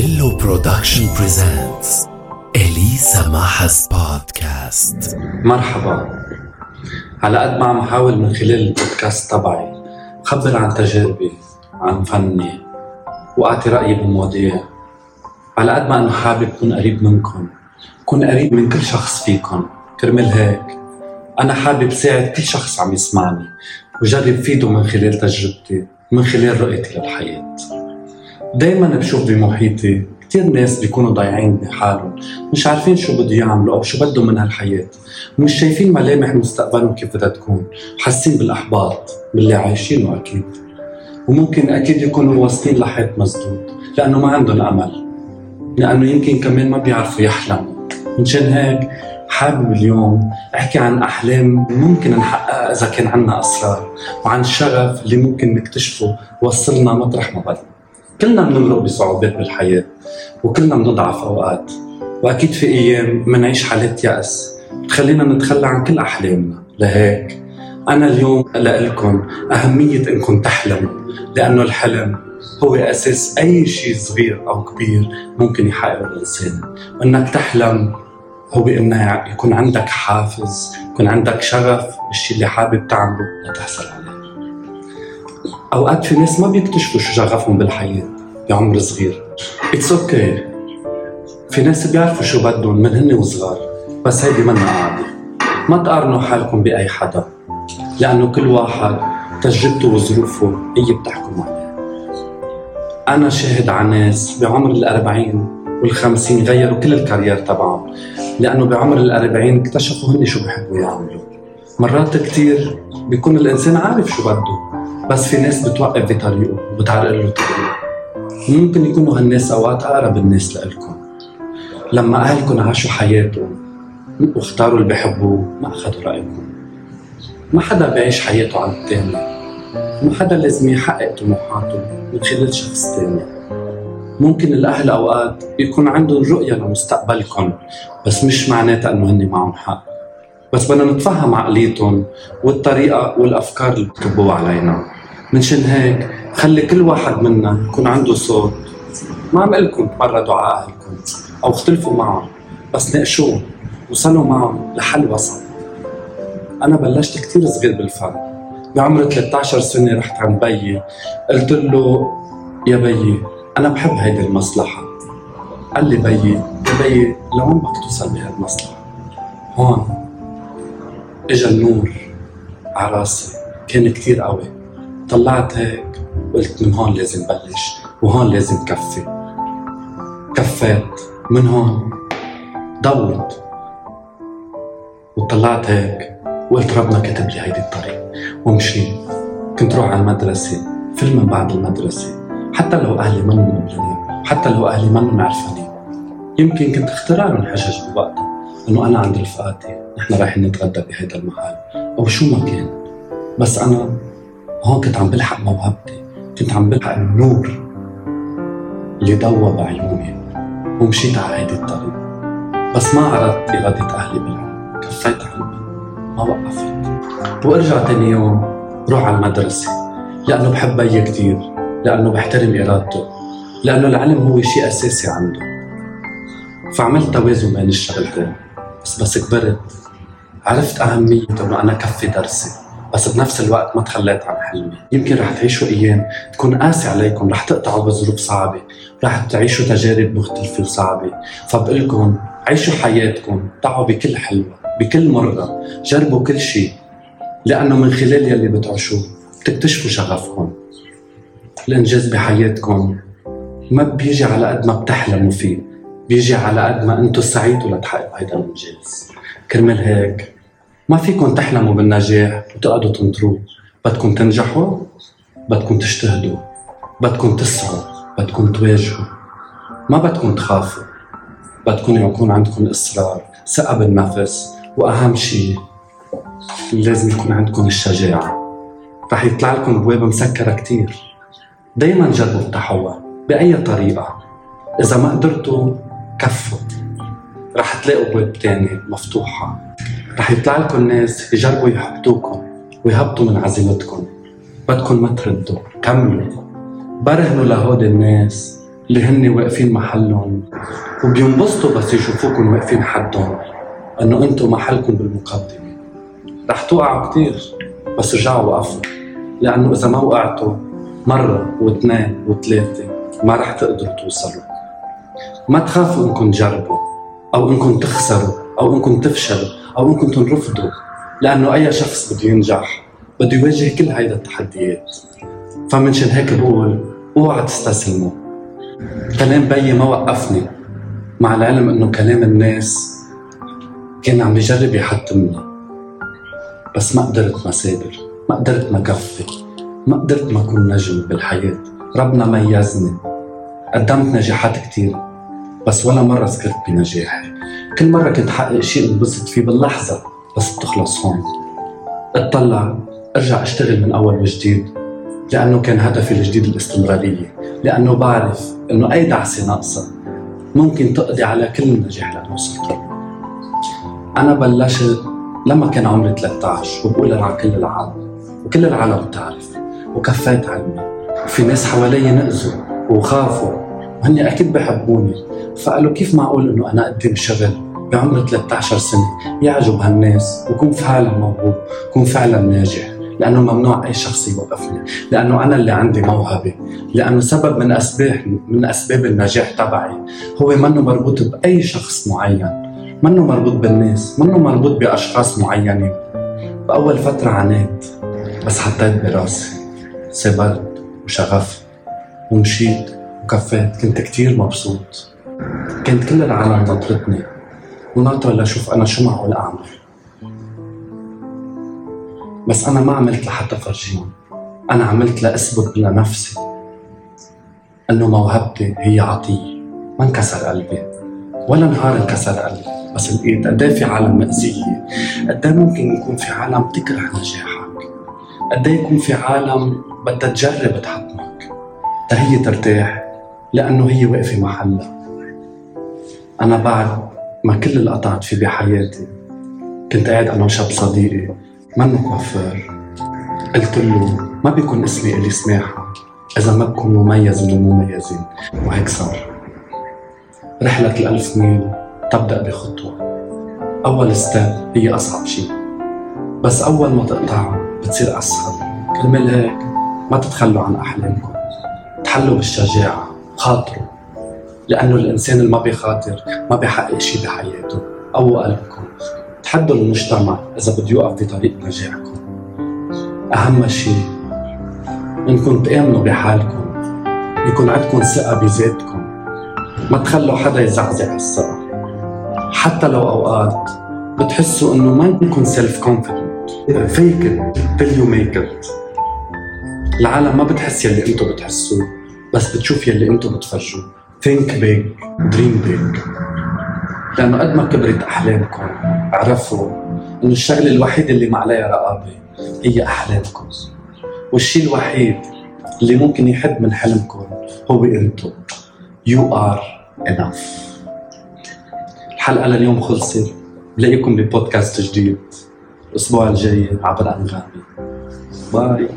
ليلو production presents إليسا محس بودكاست مرحبا. على قد ما عم حاول من خلال البودكاست تبعي خبر عن تجاربي عن فني وأعطي رأيي بمواضيع على قد ما أنه حابب كون قريب منكم كون قريب من كل شخص فيكم. كرمال هيك أنا حابب ساعد كل شخص عم يسمعني وجرب فيده من خلال تجربتي من خلال رؤيتي للحياة. دايما بشوف بمحيطي كتير ناس بيكونوا ضايعين بحالهم مش عارفين شو بده يعملوا أو شو بدهم من هالحياة. ومش شايفين ملامح مستقبلهم كيف بدها تكون حاسين بالأحباط باللي عايشينه أكيد. وممكن أكيد يكونوا واصلين لحيط مسدود لأنه ما عندهم أمل لأنه يمكن كمان ما بيعرفوا يحلموا. منشان هيك حابب اليوم أحكي عن أحلام ممكن نحققها إذا كان عنا اصرار وعن الشغف اللي ممكن نكتشفه وصلنا مطرح ما بدنا. كلنا بنمرق بصعوبات بالحياة وكلنا بنضعف أوقات. وأكيد في أيام منعيش حالات يأس بتخلينا نتخلى عن كل أحلامنا. لهيك أنا اليوم لكم أهمية إنكم تحلموا لأنه الحلم هو أساس أي شيء صغير أو كبير ممكن يحققه الإنسان. وإنك تحلم هو إنه يكون عندك حافز يكون عندك شغف بالشيء اللي حابب تعمله لتحصل عليه. أوقات في ناس ما بيكتشفوا شو شغفهم بالحياة بعمر صغير. it's okay okay. في ناس بيعرفوا شو بدهم من هن وصغار بس هيدي منا قاعدة. ما تقارنوا حالكم بأي حدا لأنه كل واحد تجربته وظروفه هي بتحكم عليه أنا شاهد على ناس بعمر الأربعين والخمسين غيروا كل ال career تبعهم لأنه بعمر الأربعين اكتشفوا هن شو بحبوا يعملوا. مرات كتير بيكون الإنسان عارف شو بده بس في ناس بتوقف بطريقه وبتعرق له طريقه. ممكن يكونوا هالناس أوقات أقرب الناس لإلكم. لما اهلكم عاشوا حياتهم واختاروا اللي بحبوه ما أخذوا رأيكم. ما حدا بيعيش حياته عن التاني. ما حدا لازم يحقق طموحاته من خلال شخص تاني. ممكن الأهل أوقات يكون عندهم رؤية لمستقبلكم بس مش معناتها إنه هن معهم حق. بس بدنا نتفهم عقليتهم والطريقة والأفكار اللي بتكبوها علينا. منشان هيك خلي كل واحد منا يكون عنده صوت. ما عم لكم تمردوا على أهلكم أو اختلفوا معهم بس ناقشوه وصلوا معهم لحل وسط. أنا بلشت كثير صغير بالفن بعمر 13 سنة رحت عند بيي قلت له يا بيي أنا بحب هيدي المصلحة. قال لي بيي يا بيي لوين بدك توصل بهالمصلحة؟ هون. اجى النور على راسي. كان كثير قوي. طلعت هيك قلت من هون لازم بلش وهون لازم كفي. كفيت. من هون ضوت وطلعت هيك وقلت ربنا كتب لي هيدي الطريق. ومشيت. كنت روح على المدرسة فيلم من بعد المدرسة. حتى لو أهلي منهم مبلغين حتى لو أهلي منهم عرفانين يمكن كنت اختراع من حجج بوقتها إنه أنا عند رفقاتي نحن رايحين نتغدى بهيدا المحل أو شو ما كان. بس أنا هون كنت عم بلحق موهبتي. كنت عم بلحق النور اللي ضوى بعيوني. ومشيت على هيدي الطريق. بس ما عرضت إرادة أهلي بالعمر كفيت علمي ما وقفت. وأرجع تاني يوم روح على المدرسة. لأنه بحب بيي كتير. لأنه بحترم إرادته. لأنه العلم هو شيء أساسي عنده. فعملت توازن بين الشغلتين. بس بس كبرت. عرفت أهمية إنه أنا كفي درسي بس بنفس الوقت ما تخليت عن حلمي. يمكن رح تعيشوا أيام تكون قاسي عليكم رح تقطعوا بظروف صعبة رح تعيشوا تجارب مختلفة وصعبة. فبقلكم عيشوا حياتكم ضعوا بكل حلوة بكل مرة جربوا كل شيء لأنه من خلال يلي بتعيشوه بتكتشفوا شغفكم. الإنجاز بحياتكم ما بيجي على قد ما بتحلموا فيه. بيجي على قد ما أنتم سعيتوا لتحققوا هيدا الإنجاز كرمال هيك ما فيكم تحلموا بالنجاح وتقعدوا تنطروا. بدكم تنجحوا بدكم تجتهدوا. بدكم تسعوا بدكم تواجهوا. ما بدكم تخافوا. بدكم يكون عندكم إصرار ثقة بالنفس. وأهم شيء لازم يكون عندكم الشجاعة. رح يطلع لكم بواب مسكرة كتير. دايما جربوا افتحوها بأي طريقة. إذا ما قدرتوا كفوا. رح تلاقوا بواب تانية مفتوحة. رح يطلع لكم ناس يجربوا يحبطوكم ويهبطوا من عزيمتكم. بدكم ما تردوا كملوا. برهنوا لهود الناس اللي هن واقفين محلهم وبينبسطوا بس يشوفوكم واقفين حدهم إنه أنتم محلكم بالمقدمة. رح توقعوا كثير بس رجعوا وقفوا. لأنه إذا ما وقعتوا مرة واثنين وثلاثة ما رح تقدروا توصلوا. ما تخافوا انكم تجربوا أو انكم تخسروا أو انكم تفشلوا أو انكم تنرفضوا لأنه أي شخص بده ينجح بده يواجه كل هيدا التحديات. فمنشان هيك بقول اوعى تستسلموا. كلام بيي ما وقفني مع العلم إنه كلام الناس كان عم يجرب يحطمني بس ما قدرت ما سابر ما قدرت ما كفي ما قدرت ما أكون نجم بالحياة. ربنا ميزني. قدمت نجاحات كتير. بس ولا مرة سكرت بنجاحي كل مرة كنت حقق شيء انبسط فيه باللحظة بس بتخلص هون. اطلع أرجع أشتغل من أول وجديد لأنه كان هدفي الجديد الاستمرارية لأنه بعرف إنه أي دعسة ناقصة ممكن تقضي على كل النجاح اللي وصلت له أنا بلشت لما كان عمري 13 وبقولها على كل العالم وكل العالم بتعرف وكفيت علمي وفي ناس حوالي نقزوا وخافوا وهن أكيد بحبوني. فقالوا كيف معقول إنه أنا اقدم شغل بعمر 13 سنة. يعجب هالناس وكون فعلا موهوب كون فعلا ناجح. لأنه ممنوع أي شخص يوقفني. لأنه أنا اللي عندي موهبة. لأنه سبب من أسباب من أسباب النجاح تبعي هو منه مربوط بأي شخص معين. منه مربوط بالناس منه مربوط بأشخاص معينين. بأول فترة عانيت بس حطيت براسي. صبرت وشغفت ومشيت وكفيت كنت كتير مبسوط. كانت كل العالم ناطرتني وناطرة لأشوف أنا شو معقول أعمل. بس أنا ما عملت لحتى فرجيهم أنا عملت لأثبت لنفسي. إنه موهبتي هي عطية. ما انكسر قلبي. ولا نهار انكسر قلبي. بس لقيت قد في عالم مأذية. قد ممكن يكون في عالم تكره نجاحك. قد يكون في عالم بدها تجرب تحطمك. هي ترتاح. لأنه هي واقفة محلها. أنا بعد ما كل اللي قطعت فيه بحياتي كنت قاعد أنا وشاب صديقي منه كوافير. قلت له ما بيكون اسمي إلي سماحة. إذا ما بكون مميز من المميزين. وهيك صار. رحلة الألف ميل تبدأ بخطوة. أول ستيب هي أصعب شيء بس أول ما تقطعها بتصير أسهل. كرمال هيك ما تتخلوا عن أحلامكم. تحلوا بالشجاعة. خاطروا لأنه الإنسان اللي ما بيخاطر ما بيحقق شيء بحياته أو قلبكم. تحدوا المجتمع إذا بده يوقف بطريق نجاحكم أهم شيء إنكم تآمنوا بحالكم يكون عندكم ثقة بذاتكم. ما تخلوا حدا يزعزع الثقة. حتى لو أوقات بتحسوا إنه ما عندكم self confident fake till you make العالم ما بتحس يلي أنتم بتحسوه. بس بتشوف يلي أنتم بتفرجوه think big dream big لأنه قد ما كبرت أحلامكم عرفوا إنه الشغلة الوحيدة اللي ما عليها رقابة هي أحلامكم. والشيء الوحيد اللي ممكن يحد من حلمكم هو أنتم you are enough الحلقة لليوم خلصت. بلاقيكم ببودكاست جديد. الأسبوع الجاي عبر أنغامي. باي